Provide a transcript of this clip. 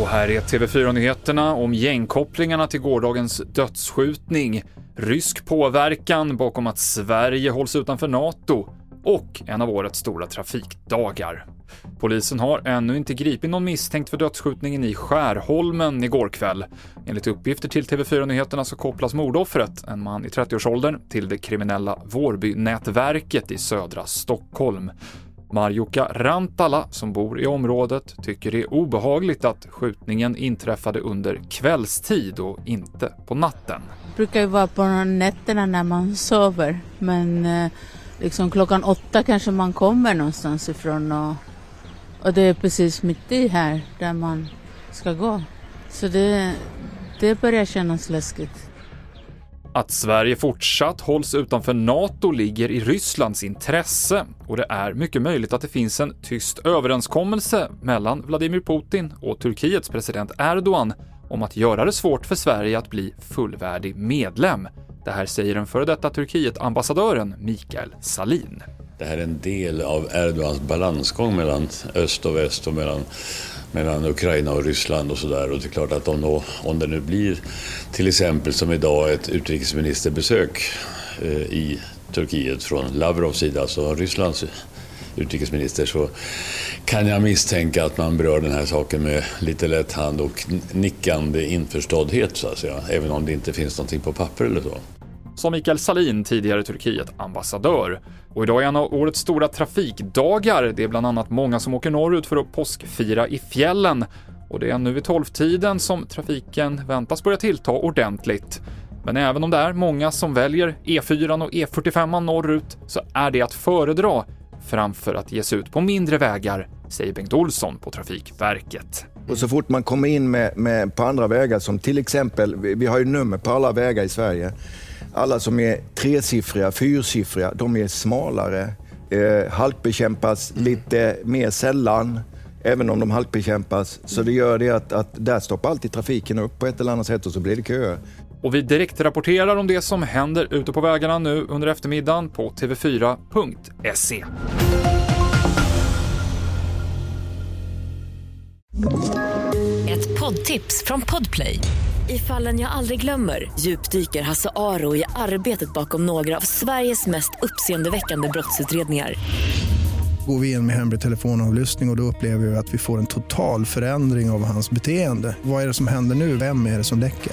Och här är TV4-nyheterna om gängkopplingarna till gårdagens dödsskjutning, rysk påverkan bakom att Sverige hålls utanför NATO och en av årets stora trafikdagar. Polisen har ännu inte gripit någon misstänkt för dödsskjutningen i Skärholmen igår kväll. Enligt uppgifter till TV4 Nyheterna så kopplas mordoffret, en man i 30-årsåldern, till det kriminella Vårbynätverket i södra Stockholm. Marjuka Rantala, som bor i området, tycker det är obehagligt att skjutningen inträffade under kvällstid och inte på natten. Det brukar ju vara på nätterna när man sover, men eh, liksom klockan åtta kanske man kommer någonstans ifrån och, och det är precis mitt i här där man ska gå. Så det, det börjar kännas läskigt. Att Sverige fortsatt hålls utanför NATO ligger i Rysslands intresse och det är mycket möjligt att det finns en tyst överenskommelse mellan Vladimir Putin och Turkiets president Erdogan om att göra det svårt för Sverige att bli fullvärdig medlem. Det här säger den före detta Turkiet-ambassadören Mikael Salin. Det här är en del av Erdogans balansgång mellan öst och väst och mellan mellan Ukraina och Ryssland och sådär. Och det är klart att om, då, om det nu blir till exempel som idag ett utrikesministerbesök eh, i Turkiet från Lavrovs sida, alltså Rysslands utrikesminister, så kan jag misstänka att man berör den här saken med lite lätt hand och nickande införståddhet så att säga, även om det inte finns någonting på papper eller så sa Mikael Salin, tidigare Turkiet-ambassadör. Och idag är en av årets stora trafikdagar. Det är bland annat många som åker norrut för att påskfira i fjällen. Och det är nu vid tolvtiden som trafiken väntas börja tillta ordentligt. Men även om det är många som väljer E4 och E45 norrut så är det att föredra framför att ge sig ut på mindre vägar, säger Bengt Olsson på Trafikverket. Och så fort man kommer in med, med, på andra vägar, som till exempel, vi har ju nummer på alla vägar i Sverige, alla som är tresiffriga, fyrsiffriga, de är smalare, eh, halkbekämpas mm. lite mer sällan, även om de halkbekämpas. Så det gör det att, att där stoppar alltid trafiken upp på ett eller annat sätt och så blir det köer. Och vi direktrapporterar om det som händer ute på vägarna nu under eftermiddagen på tv4.se. Ett poddtips från Podplay. I fallen jag aldrig glömmer djupdyker Hasse Aro i arbetet bakom några av Sveriges mest uppseendeväckande brottsutredningar. Går vi in med hemlig telefonavlyssning och, och då upplever vi att vi får en total förändring av hans beteende. Vad är det som händer nu? Vem är det som läcker?